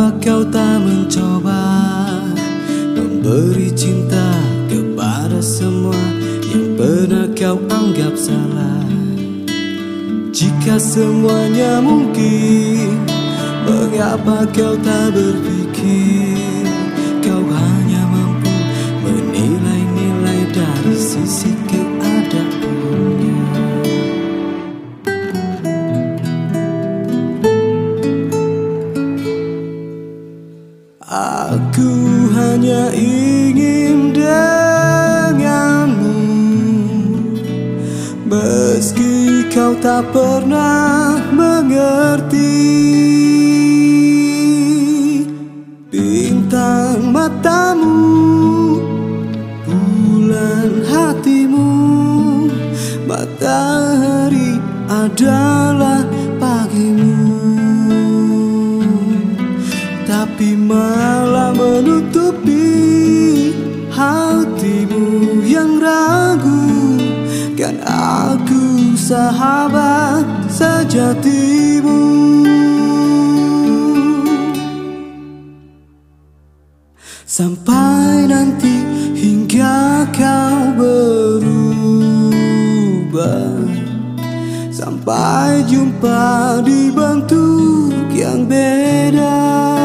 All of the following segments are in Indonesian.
Kau tak mencoba? Memberi cinta kepada semua Yang pernah kau anggap salah. Jika semuanya mungkin Mengapa kau tak berpikir? Hanya ingin denganmu. Meski kau tak pernah mengerti Bintang matamu Bulan hatimu Matahari adalah pagimu. Tapi malah sahabat sejatimu. Sampai nanti hingga kau berubah. Sampai jumpa di bentuk yang beda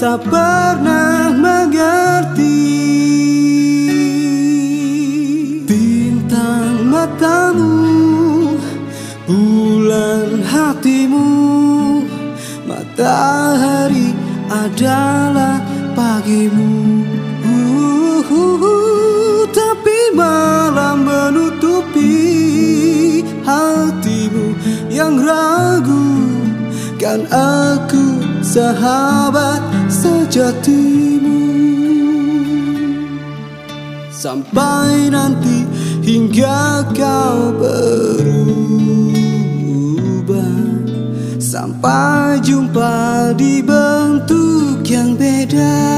tak pernah mengerti. Bintang matamu Bulan hatimu. Matahari adalah pagimu. Uh, uh, uh, Tapi malam menutupi hatimu yang ragu. Kan aku sahabat sejatimu Sampai nanti hingga kau berubah. Sampai jumpa di bentuk yang beda.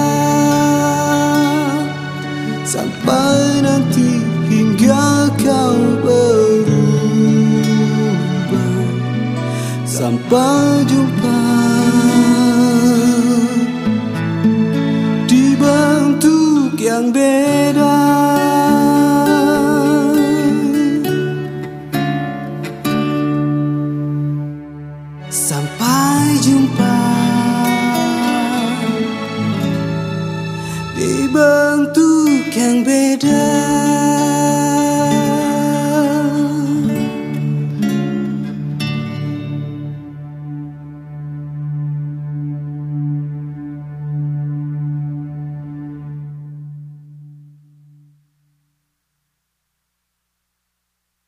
Sampai nanti hingga kau berubah. Sampai jumpa yang beda. Sampai jumpa di bentuk yang beda